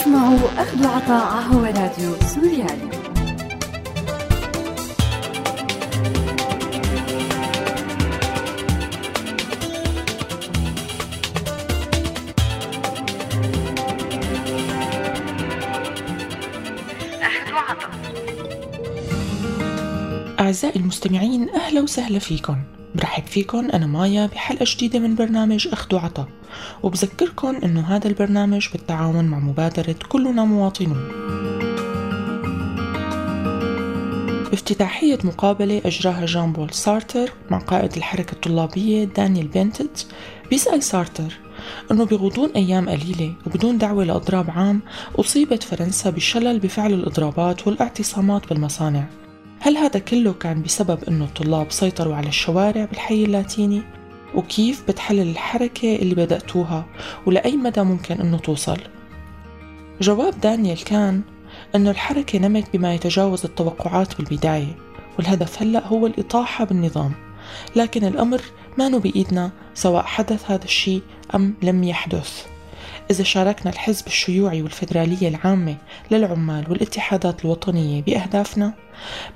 تسمعوا أخذ عطاء هو راديو سوريالي. أعزائي المستمعين أهلا وسهلا فيكم. برحب فيكم أنا مايا بحلقة جديدة من برنامج أخذ وعطا وبذكركم أنه هذا البرنامج بالتعاون مع مبادرة كلنا مواطنون بافتتاحية مقابلة أجراها جان بول سارتر مع قائد الحركة الطلابية دانيال بنتت بيسأل سارتر أنه بغضون أيام قليلة وبدون دعوة لإضراب عام أصيبت فرنسا بشلل بفعل الإضرابات والاعتصامات بالمصانع هل هذا كله كان بسبب أنه الطلاب سيطروا على الشوارع بالحي اللاتيني؟ وكيف بتحلل الحركة اللي بدأتوها ولأي مدى ممكن أنه توصل؟ جواب دانيال كان أنه الحركة نمت بما يتجاوز التوقعات بالبداية والهدف هلأ هو الإطاحة بالنظام لكن الأمر ما بإيدنا سواء حدث هذا الشيء أم لم يحدث إذا شاركنا الحزب الشيوعي والفدرالية العامة للعمال والاتحادات الوطنية بأهدافنا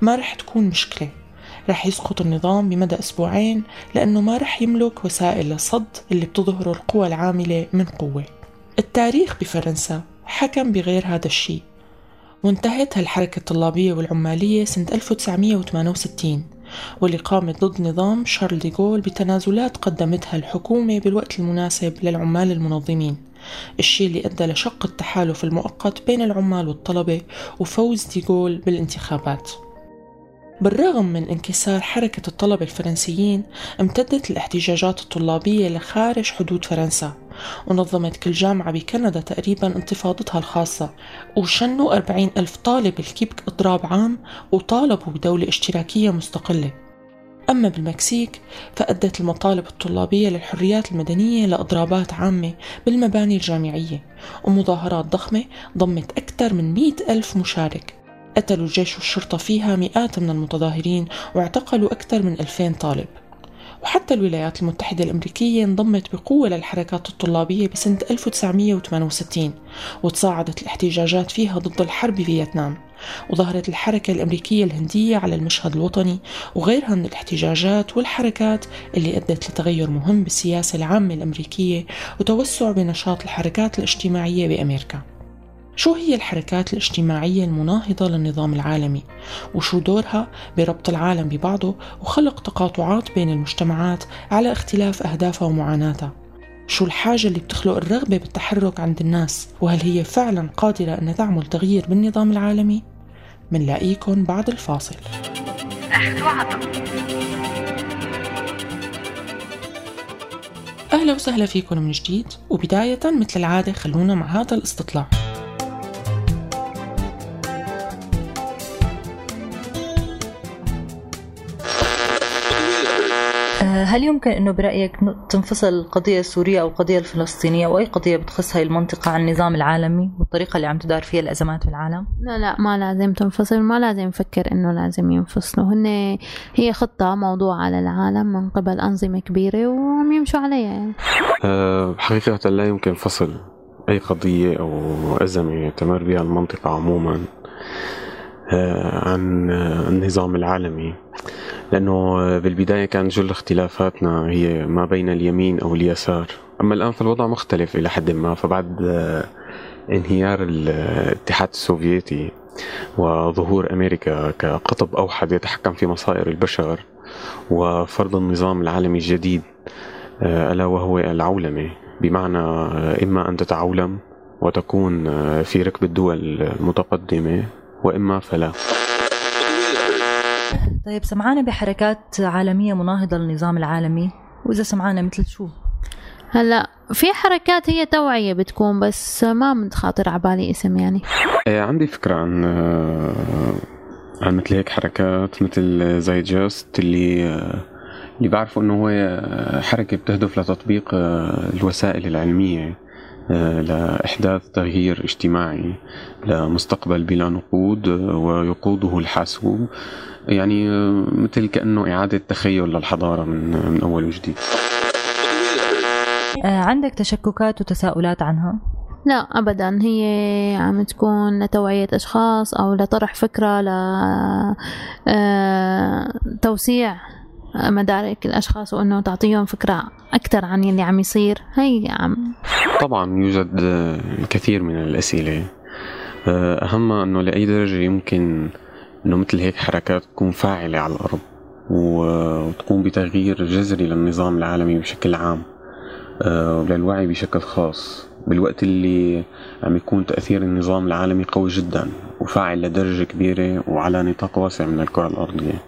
ما رح تكون مشكلة رح يسقط النظام بمدى أسبوعين لأنه ما رح يملك وسائل لصد اللي بتظهره القوى العاملة من قوة. التاريخ بفرنسا حكم بغير هذا الشيء. وانتهت هالحركة الطلابية والعمالية سنة 1968 واللي قامت ضد نظام شارل ديغول بتنازلات قدمتها الحكومة بالوقت المناسب للعمال المنظمين. الشيء اللي أدى لشق التحالف المؤقت بين العمال والطلبة وفوز ديغول بالانتخابات. بالرغم من انكسار حركة الطلبة الفرنسيين امتدت الاحتجاجات الطلابية لخارج حدود فرنسا ونظمت كل جامعة بكندا تقريبا انتفاضتها الخاصة وشنوا 40 ألف طالب الكيبك إضراب عام وطالبوا بدولة اشتراكية مستقلة. أما بالمكسيك فأدت المطالب الطلابية للحريات المدنية لإضرابات عامة بالمباني الجامعية ومظاهرات ضخمة ضمت أكثر من مئة ألف مشارك. قتلوا الجيش والشرطة فيها مئات من المتظاهرين واعتقلوا أكثر من ألفين طالب. وحتى الولايات المتحدة الأمريكية انضمت بقوة للحركات الطلابية بسنة 1968 وتصاعدت الاحتجاجات فيها ضد الحرب بفيتنام وظهرت الحركة الأمريكية الهندية على المشهد الوطني وغيرها من الاحتجاجات والحركات اللي أدت لتغير مهم بالسياسة العامة الأمريكية وتوسع بنشاط الحركات الاجتماعية بأمريكا. شو هي الحركات الاجتماعية المناهضة للنظام العالمي؟ وشو دورها بربط العالم ببعضه وخلق تقاطعات بين المجتمعات على اختلاف أهدافها ومعاناتها؟ شو الحاجة اللي بتخلق الرغبة بالتحرك عند الناس؟ وهل هي فعلا قادرة أن تعمل تغيير بالنظام العالمي؟ منلاقيكم بعد الفاصل أهلا وسهلا فيكم من جديد وبداية مثل العادة خلونا مع هذا الاستطلاع هل يمكن أنه برأيك تنفصل القضية السورية أو القضية الفلسطينية؟ أو أي قضية بتخص هاي المنطقة عن النظام العالمي والطريقة اللي عم تدار فيها الأزمات في العالم؟ لا لا ما لازم تنفصل ما لازم نفكر إنه لازم ينفصلوا. هن هي خطة موضوعة للعالم من قبل أنظمة كبيرة وعم يمشوا عليها يعني. أه حقيقة لا يمكن فصل أي قضية أو أزمة تمر بها المنطقة عموما أه عن النظام العالمي. لأنه بالبداية كان جل اختلافاتنا هي ما بين اليمين أو اليسار. أما الآن فالوضع مختلف إلى حد ما فبعد انهيار الاتحاد السوفيتي وظهور أمريكا كقطب أوحد يتحكم في مصائر البشر وفرض النظام العالمي الجديد ألا وهو العولمة. بمعنى إما أن تتعولم وتكون في ركب الدول المتقدمة وإما فلا. طيب سمعانا بحركات عالمية مناهضة للنظام العالمي وإذا سمعانا مثل شو؟ هلا في حركات هي توعية بتكون بس ما متخاطر على بالي اسم يعني إيه، عندي فكرة عن عن مثل هيك حركات مثل زي جاست اللي اللي بعرفوا إنه هو حركة بتهدف لتطبيق الوسائل العلمية لإحداث تغيير اجتماعي لمستقبل بلا نقود ويقوده الحاسوب. يعني مثل كأنه إعادة تخيل للحضارة من, من أول وجديد. آه، عندك تشككات وتساؤلات عنها؟ لا أبدا. هي عم تكون لتوعية أشخاص أو لطرح فكرة لتوسيع مدارك الأشخاص وإنه تعطيهم فكرة أكثر عن اللي عم يصير. هي عم. طبعا يوجد الكثير من الأسئلة. أهمها أنه لأي درجة يمكن أنه مثل هيك حركات تكون فاعلة على الأرض وتقوم بتغيير جذري للنظام العالمي بشكل عام. وللوعي بشكل خاص. بالوقت اللي عم يكون تأثير النظام العالمي قوي جدا وفاعل لدرجة كبيرة وعلى نطاق واسع من الكرة الأرضية.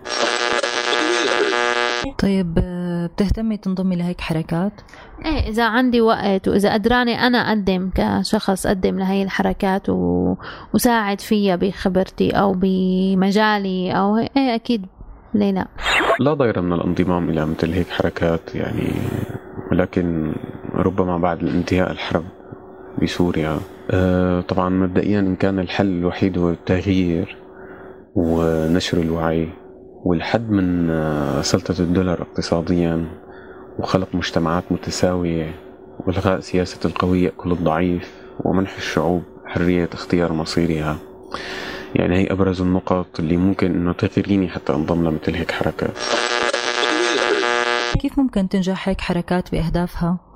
طيب بتهتمي تنضمي لهيك حركات؟ إيه إذا عندي وقت وإذا قدراني أنا أقدم كشخص أقدم لهي الحركات و... وساعد فيها بخبرتي أو بمجالي أو إيه أكيد ليه لا. لا ضير من الانضمام إلى مثل هيك حركات يعني ولكن ربما بعد انتهاء الحرب بسوريا. أه طبعا مبدئيا إن كان الحل الوحيد هو التغيير ونشر الوعي. والحد من آه، سلطة الدولار اقتصاديا وخلق مجتمعات متساوية والغاء سياسة القوي يأكل الضعيف ومنح الشعوب حرية اختيار مصيرها. يعني هي أبرز النقط اللي ممكن إنه تغريني حتى أنضم لمثل هيك حركات. كيف ممكن تنجح هيك حركات بأهدافها؟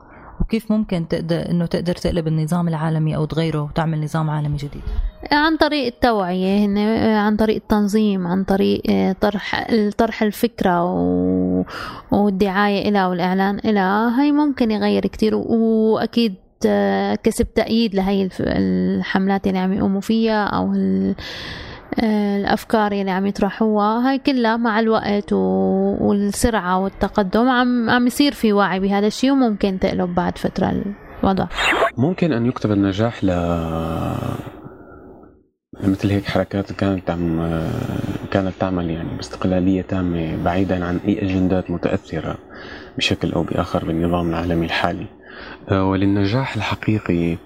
وكيف ممكن تقدر إنه تقدر تقلب النظام العالمي أو تغيره وتعمل نظام عالمي جديد؟ عن طريق التوعية عن طريق التنظيم عن طريق آه، طرح طرح الفكرة والدعاية إلها والإعلان إلها هاي ممكن يغير كتير وأكيد آه، كسب تأييد لهي الحملات اللي عم يقوموا فيها أو الأفكار اللي عم يطرحوها هاي كلها مع الوقت والسرعة والتقدم عم عم يصير في وعي بهذا الشيء وممكن تقلب بعد فترة الوضع. ممكن أن يكتب النجاح ل مثل هيك حركات كانت عم كانت تعمل يعني باستقلالية تامة بعيدا عن أي أجندات متأثرة بشكل أو بآخر بالنظام العالمي الحالي. وللنجاح الحقيقي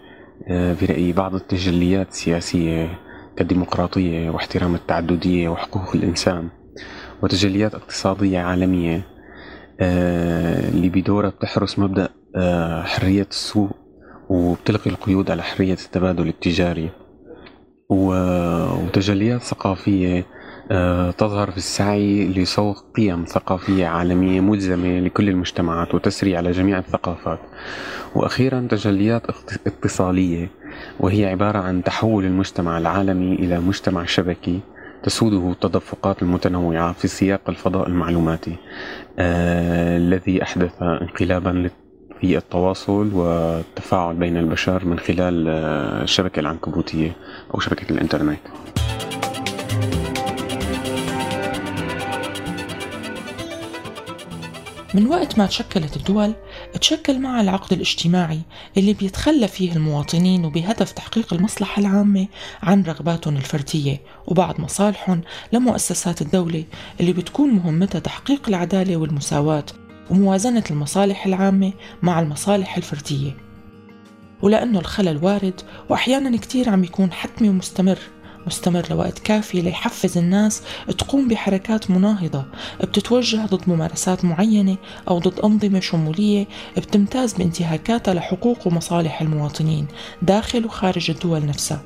برأيي بعض التجليات السياسية كالديمقراطية واحترام التعددية وحقوق الإنسان وتجليات اقتصادية عالمية آه، اللي بدورها بتحرس مبدأ آه، حرية السوق وبتلقي القيود على حرية التبادل التجاري وتجليات ثقافية تظهر في السعي لسوق قيم ثقافية عالمية ملزمة لكل المجتمعات وتسري على جميع الثقافات. وأخيرا تجليات اتصالية وهي عبارة عن تحول المجتمع العالمي إلى مجتمع شبكي تسوده التدفقات المتنوعة في سياق الفضاء المعلوماتي آه الذي أحدث انقلابا في التواصل والتفاعل بين البشر من خلال آه الشبكة العنكبوتية أو شبكة الإنترنت. من وقت ما تشكلت الدول تشكل معها العقد الاجتماعي اللي بيتخلى فيه المواطنين وبهدف تحقيق المصلحة العامة عن رغباتهم الفردية وبعض مصالحهم لمؤسسات الدولة اللي بتكون مهمتها تحقيق العدالة والمساواة وموازنة المصالح العامة مع المصالح الفردية. ولأنه الخلل وارد وأحيانا كتير عم يكون حتمي ومستمر مستمر لوقت كافي ليحفز الناس تقوم بحركات مناهضة بتتوجه ضد ممارسات معينة أو ضد أنظمة شمولية بتمتاز بانتهاكاتها لحقوق ومصالح المواطنين داخل وخارج الدول نفسها.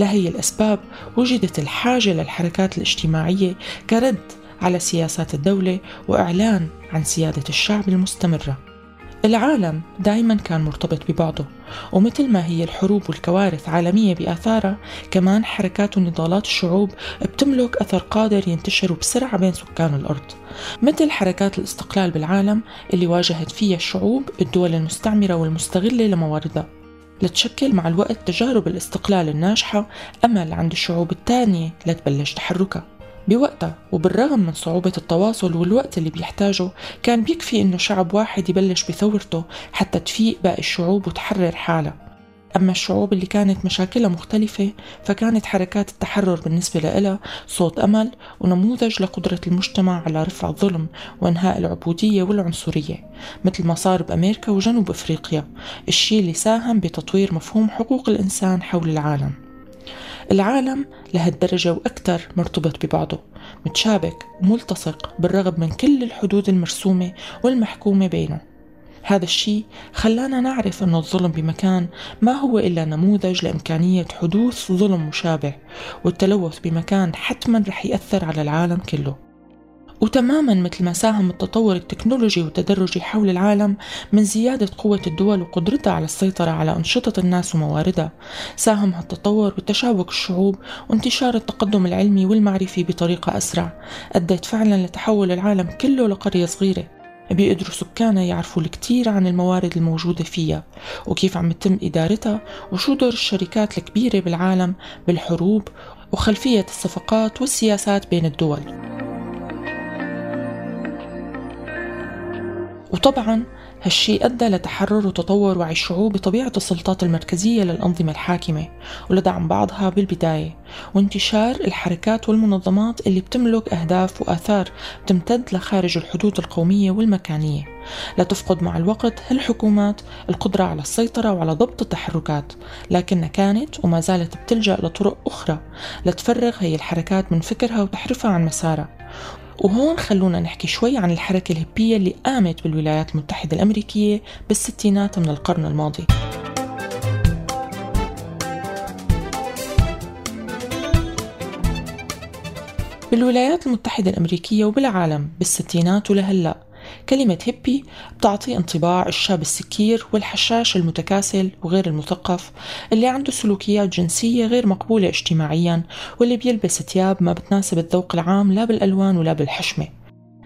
لهي الأسباب وجدت الحاجة للحركات الاجتماعية كرد على سياسات الدولة وإعلان عن سيادة الشعب المستمرة. العالم دائما كان مرتبط ببعضه ومثل ما هي الحروب والكوارث عالمية بآثارها كمان حركات ونضالات الشعوب بتملك أثر قادر ينتشر بسرعة بين سكان الأرض. مثل حركات الاستقلال بالعالم اللي واجهت فيها الشعوب الدول المستعمرة والمستغلة لمواردها. لتشكل مع الوقت تجارب الاستقلال الناجحة أمل عند الشعوب الثانية لتبلش تحركها. بوقتها وبالرغم من صعوبة التواصل والوقت اللي بيحتاجه كان بيكفي إنه شعب واحد يبلش بثورته حتى تفيق باقي الشعوب وتحرر حالها. أما الشعوب اللي كانت مشاكلها مختلفة فكانت حركات التحرر بالنسبة لها صوت أمل ونموذج لقدرة المجتمع على رفع الظلم وإنهاء العبودية والعنصرية مثل ما صار بأمريكا وجنوب أفريقيا الشيء اللي ساهم بتطوير مفهوم حقوق الإنسان حول العالم. العالم لهالدرجة وأكثر مرتبط ببعضه متشابك وملتصق بالرغم من كل الحدود المرسومة والمحكومة بينه. هذا الشيء خلانا نعرف أن الظلم بمكان ما هو إلا نموذج لإمكانية حدوث ظلم مشابه والتلوث بمكان حتما رح يأثر على العالم كله. وتماما مثل ما ساهم التطور التكنولوجي والتدرجي حول العالم من زيادة قوة الدول وقدرتها على السيطرة على أنشطة الناس ومواردها. ساهم هالتطور بتشابك الشعوب وانتشار التقدم العلمي والمعرفي بطريقة أسرع. أدت فعلا لتحول العالم كله لقرية صغيرة. بيقدروا سكانها يعرفوا الكثير عن الموارد الموجودة فيها وكيف عم يتم إدارتها وشو دور الشركات الكبيرة بالعالم بالحروب وخلفية الصفقات والسياسات بين الدول. وطبعا هالشي أدى لتحرر وتطور وعي الشعوب بطبيعة السلطات المركزية للأنظمة الحاكمة ولدعم بعضها بالبداية وانتشار الحركات والمنظمات اللي بتملك أهداف وآثار بتمتد لخارج الحدود القومية والمكانية. لتفقد مع الوقت هالحكومات القدرة على السيطرة وعلى ضبط التحركات لكنها كانت وما زالت بتلجأ لطرق أخرى لتفرغ هي الحركات من فكرها وتحرفها عن مسارها. وهون خلونا نحكي شوي عن الحركة الهبية اللي قامت بالولايات المتحدة الأمريكية بالستينات من القرن الماضي. بالولايات المتحدة الأمريكية وبالعالم بالستينات ولهلأ كلمة هيبي بتعطي انطباع الشاب السكير والحشاش المتكاسل وغير المثقف اللي عنده سلوكيات جنسية غير مقبولة اجتماعيا واللي بيلبس ثياب ما بتناسب الذوق العام لا بالألوان ولا بالحشمة.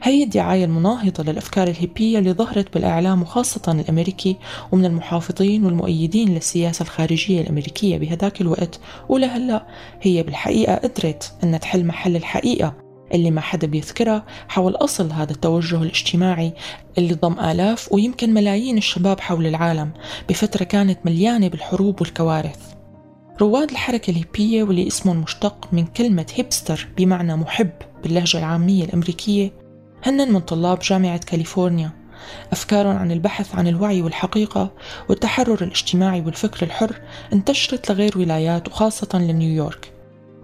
هي الدعاية المناهضة للأفكار الهيبية اللي ظهرت بالإعلام وخاصة الأمريكي ومن المحافظين والمؤيدين للسياسة الخارجية الأمريكية بهداك الوقت ولهلأ هي بالحقيقة قدرت أن تحل محل الحقيقة. اللي ما حدا بيذكرها حول أصل هذا التوجه الاجتماعي اللي ضم آلاف ويمكن ملايين الشباب حول العالم بفترة كانت مليانة بالحروب والكوارث. رواد الحركة الهيبية واللي اسمهم مشتق من كلمة هيبستر بمعنى محب باللهجة العامية الأمريكية هن من طلاب جامعة كاليفورنيا. أفكارهم عن البحث عن الوعي والحقيقة والتحرر الاجتماعي والفكر الحر انتشرت لغير ولايات وخاصة لنيويورك.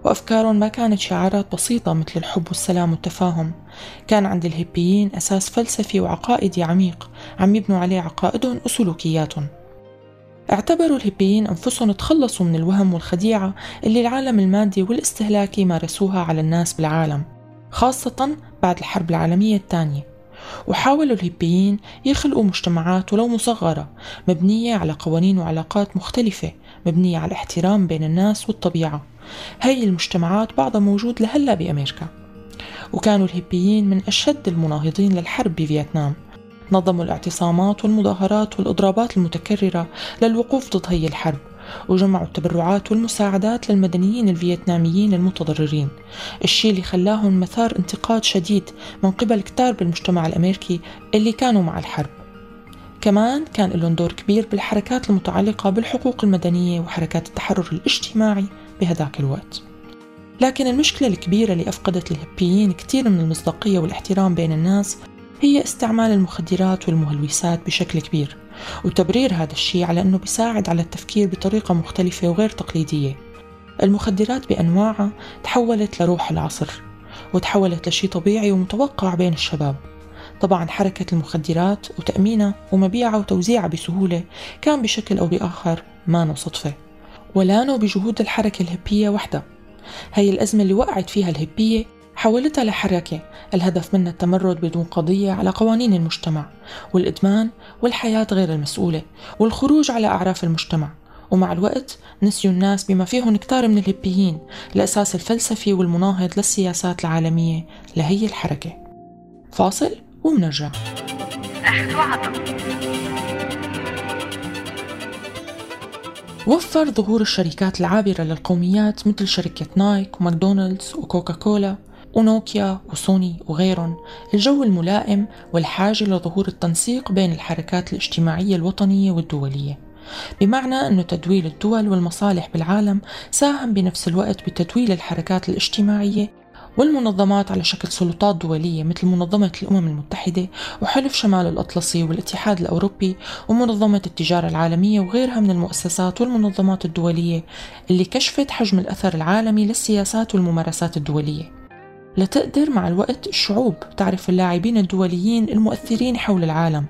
وأفكارهم ما كانت شعارات بسيطة مثل الحب والسلام والتفاهم. كان عند الهيبيين أساس فلسفي وعقائدي عميق. عم يبنوا عليه عقائدهم وسلوكياتهم اعتبروا الهيبيين أنفسهم تخلصوا من الوهم والخديعة اللي العالم المادي والاستهلاكي مارسوها على الناس بالعالم خاصة بعد الحرب العالمية الثانية. وحاولوا الهيبيين يخلقوا مجتمعات ولو مصغرة مبنية على قوانين وعلاقات مختلفة مبنية على الاحترام بين الناس والطبيعة. هاي المجتمعات بعضها موجود لهلا بأمريكا. وكانوا الهيبيين من أشد المناهضين للحرب بفيتنام. نظموا الاعتصامات والمظاهرات والإضرابات المتكررة للوقوف ضد هي الحرب. وجمعوا التبرعات والمساعدات للمدنيين الفيتناميين المتضررين. الشيء اللي خلاهم مثار انتقاد شديد من قبل كتار بالمجتمع الأمريكي اللي كانوا مع الحرب. كمان كان لهم دور كبير بالحركات المتعلقة بالحقوق المدنية وحركات التحرر الاجتماعي بهداك الوقت. لكن المشكلة الكبيرة اللي أفقدت الهبيين كثير من المصداقية والاحترام بين الناس هي استعمال المخدرات والمهلوسات بشكل كبير وتبرير هذا الشيء على أنه بيساعد على التفكير بطريقة مختلفة وغير تقليدية. المخدرات بأنواعها تحولت لروح العصر وتحولت لشيء طبيعي ومتوقع بين الشباب. طبعا حركة المخدرات وتأمينها ومبيعها وتوزيعها بسهولة كان بشكل أو بآخر ما صدفة ولانوا بجهود الحركة الهبية وحدها هي الأزمة اللي وقعت فيها الهبية حولتها لحركة الهدف منها التمرد بدون قضية على قوانين المجتمع والإدمان والحياة غير المسؤولة والخروج على أعراف المجتمع. ومع الوقت نسيوا الناس بما فيهم كتار من الهبيين الأساس الفلسفي والمناهض للسياسات العالمية لهي الحركة. فاصل ومنرجع. أخذ وفر ظهور الشركات العابرة للقوميات مثل شركة نايك وماكدونالدز وكوكا كولا ونوكيا وسوني وغيرهم. الجو الملائم والحاجة لظهور التنسيق بين الحركات الاجتماعية الوطنية والدولية. بمعنى أن تدويل الدول والمصالح بالعالم ساهم بنفس الوقت بتدويل الحركات الاجتماعية والمنظمات على شكل سلطات دولية مثل منظمة الأمم المتحدة وحلف شمال الأطلسي والاتحاد الأوروبي ومنظمة التجارة العالمية وغيرها من المؤسسات والمنظمات الدولية اللي كشفت حجم الأثر العالمي للسياسات والممارسات الدولية. لتقدر مع الوقت الشعوب تعرف اللاعبين الدوليين المؤثرين حول العالم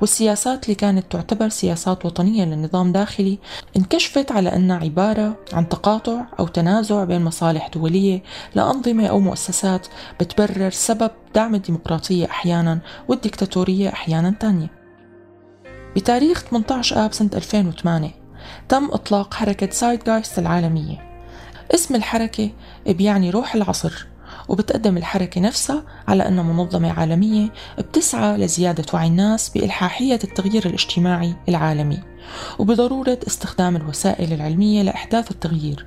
والسياسات اللي كانت تعتبر سياسات وطنية للنظام داخلي انكشفت على أنها عبارة عن تقاطع أو تنازع بين مصالح دولية لأنظمة أو مؤسسات بتبرر سبب دعم الديمقراطية أحيانا والديكتاتورية أحيانا تانية. بتاريخ 18 آب سنة 2008 تم إطلاق حركة سايد العالمية. اسم الحركة بيعني روح العصر. وبتقدم الحركة نفسها على أنها منظمة عالمية بتسعى لزيادة وعي الناس بإلحاحية التغيير الاجتماعي العالمي وبضرورة استخدام الوسائل العلمية لإحداث التغيير.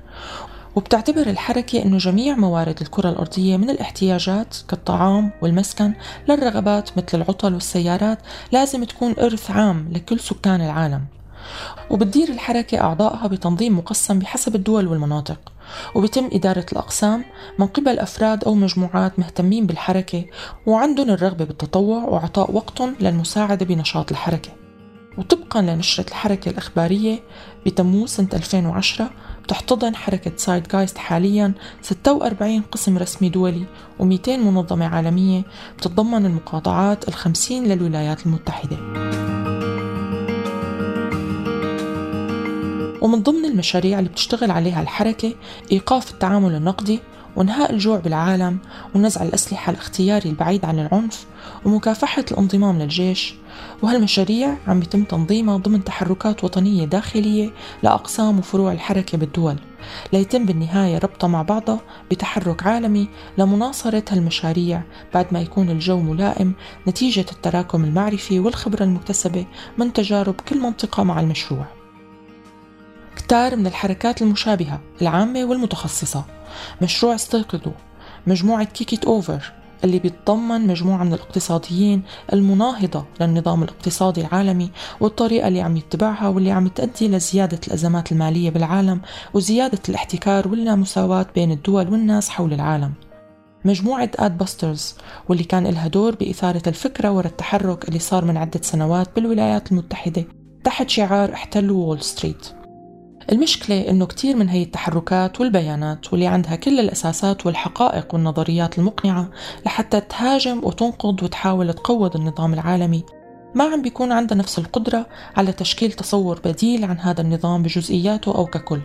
وبتعتبر الحركة أنه جميع موارد الكرة الأرضية من الاحتياجات كالطعام والمسكن للرغبات مثل العطل والسيارات لازم تكون إرث عام لكل سكان العالم. وبتدير الحركة أعضائها بتنظيم مقسم بحسب الدول والمناطق. وبتم إدارة الأقسام من قبل أفراد أو مجموعات مهتمين بالحركة وعندهم الرغبة بالتطوع وإعطاء وقت للمساعدة بنشاط الحركة. وطبقا لنشرة الحركة الإخبارية بتموز سنة 2010 بتحتضن حركة سايد جايست حاليا 46 قسم رسمي دولي و200 منظمة عالمية بتتضمن المقاطعات الخمسين للولايات المتحدة. ومن ضمن المشاريع اللي بتشتغل عليها الحركة إيقاف التعامل النقدي وإنهاء الجوع بالعالم ونزع الأسلحة الاختياري البعيد عن العنف ومكافحة الانضمام للجيش. وهالمشاريع عم يتم تنظيمها ضمن تحركات وطنية داخلية لأقسام وفروع الحركة بالدول. ليتم بالنهاية ربطها مع بعضها بتحرك عالمي لمناصرة هالمشاريع بعد ما يكون الجو ملائم نتيجة التراكم المعرفي والخبرة المكتسبة من تجارب كل منطقة مع المشروع. كتار من الحركات المشابهة العامة والمتخصصة. مشروع استيقظوا مجموعة كيكيت أوفر اللي بيتضمن مجموعة من الاقتصاديين المناهضة للنظام الاقتصادي العالمي والطريقة اللي عم يتبعها واللي عم تؤدي لزيادة الأزمات المالية بالعالم وزيادة الاحتكار واللامساواة بين الدول والناس حول العالم. مجموعة Adbusters واللي كان لها دور بإثارة الفكرة وراء التحرك اللي صار من عدة سنوات بالولايات المتحدة تحت شعار احتلوا وول ستريت المشكلة إنه كتير من هي التحركات والبيانات واللي عندها كل الأساسات والحقائق والنظريات المقنعة لحتى تهاجم وتنقض وتحاول تقوض النظام العالمي. ما عم بيكون عندها نفس القدرة على تشكيل تصور بديل عن هذا النظام بجزئياته أو ككل.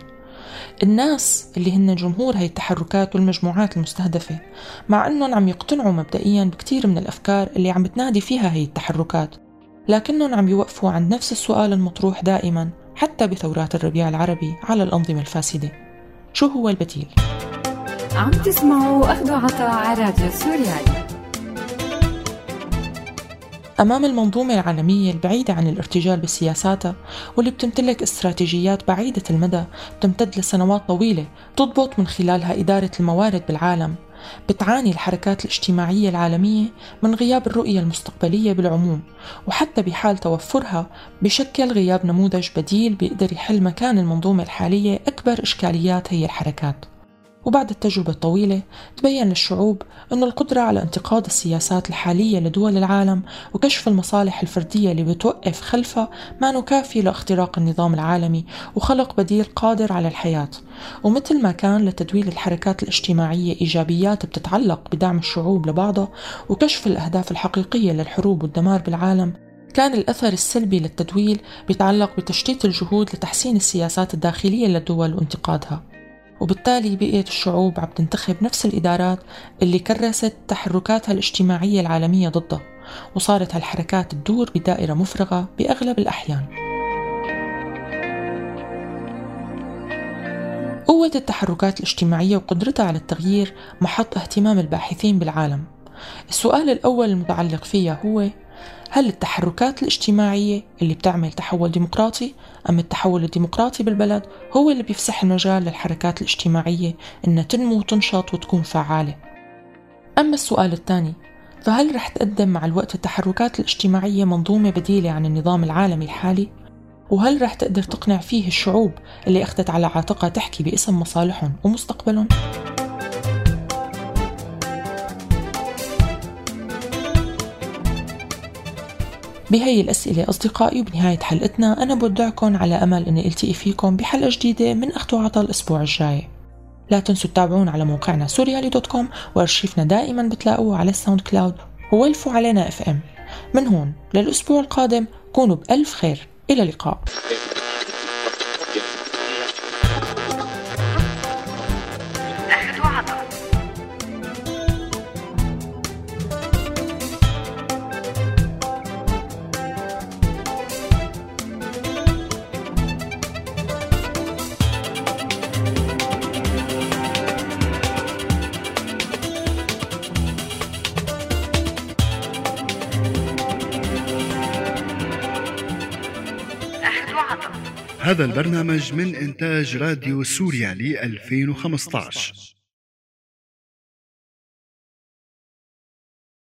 الناس اللي هن جمهور هي التحركات والمجموعات المستهدفة مع أنهم عم يقتنعوا مبدئيا بكتير من الأفكار اللي عم تنادي فيها هي التحركات لكنهم عم يوقفوا عند نفس السؤال المطروح دائما حتى بثورات الربيع العربي على الأنظمة الفاسدة. شو هو البديل؟ عم تسمعوا أخذ عطاء على راديو سوريالي. أمام المنظومة العالمية البعيدة عن الارتجال بسياساتها واللي بتمتلك استراتيجيات بعيدة المدى بتمتد لسنوات طويلة تضبط من خلالها إدارة الموارد بالعالم. بتعاني الحركات الاجتماعية العالمية من غياب الرؤية المستقبلية بالعموم وحتى بحال توفرها بشكل غياب نموذج بديل بيقدر يحل مكان المنظومة الحالية أكبر إشكاليات هي الحركات. وبعد التجربة الطويلة تبين للشعوب أن القدرة على انتقاد السياسات الحالية لدول العالم وكشف المصالح الفردية اللي بتوقف خلفها ما كافي لاختراق النظام العالمي وخلق بديل قادر على الحياة. ومثل ما كان لتدويل الحركات الاجتماعية إيجابيات بتتعلق بدعم الشعوب لبعضها وكشف الأهداف الحقيقية للحروب والدمار بالعالم كان الأثر السلبي للتدويل بيتعلق بتشتيت الجهود لتحسين السياسات الداخلية للدول وانتقادها. وبالتالي بقيت الشعوب عم تنتخب نفس الإدارات اللي كرست تحركاتها الاجتماعية العالمية ضدها وصارت هالحركات تدور بدائرة مفرغة بأغلب الأحيان. قوة التحركات الاجتماعية وقدرتها على التغيير محط اهتمام الباحثين بالعالم. السؤال الأول المتعلق فيها هو هل التحركات الاجتماعية اللي بتعمل تحول ديمقراطي أم التحول الديمقراطي بالبلد هو اللي بيفسح المجال للحركات الاجتماعية إنها تنمو وتنشط وتكون فعالة أما السؤال الثاني فهل رح تقدم مع الوقت التحركات الاجتماعية منظومة بديلة عن النظام العالمي الحالي؟ وهل رح تقدر تقنع فيه الشعوب اللي أخذت على عاتقها تحكي باسم مصالحهم ومستقبلهم؟ بهي الأسئلة أصدقائي وبنهاية حلقتنا أنا بودعكم على أمل أني ألتقي فيكم بحلقة جديدة من أخد وعطا الأسبوع الجاي. لا تنسوا تتابعونا على موقعنا سوريالي dot com وأرشيفنا دائما بتلاقوه على ال SoundCloud وولفوا علينا FM. من هون للأسبوع القادم كونوا بألف خير. إلى اللقاء. هذا البرنامج من إنتاج راديو سوريا ل 2015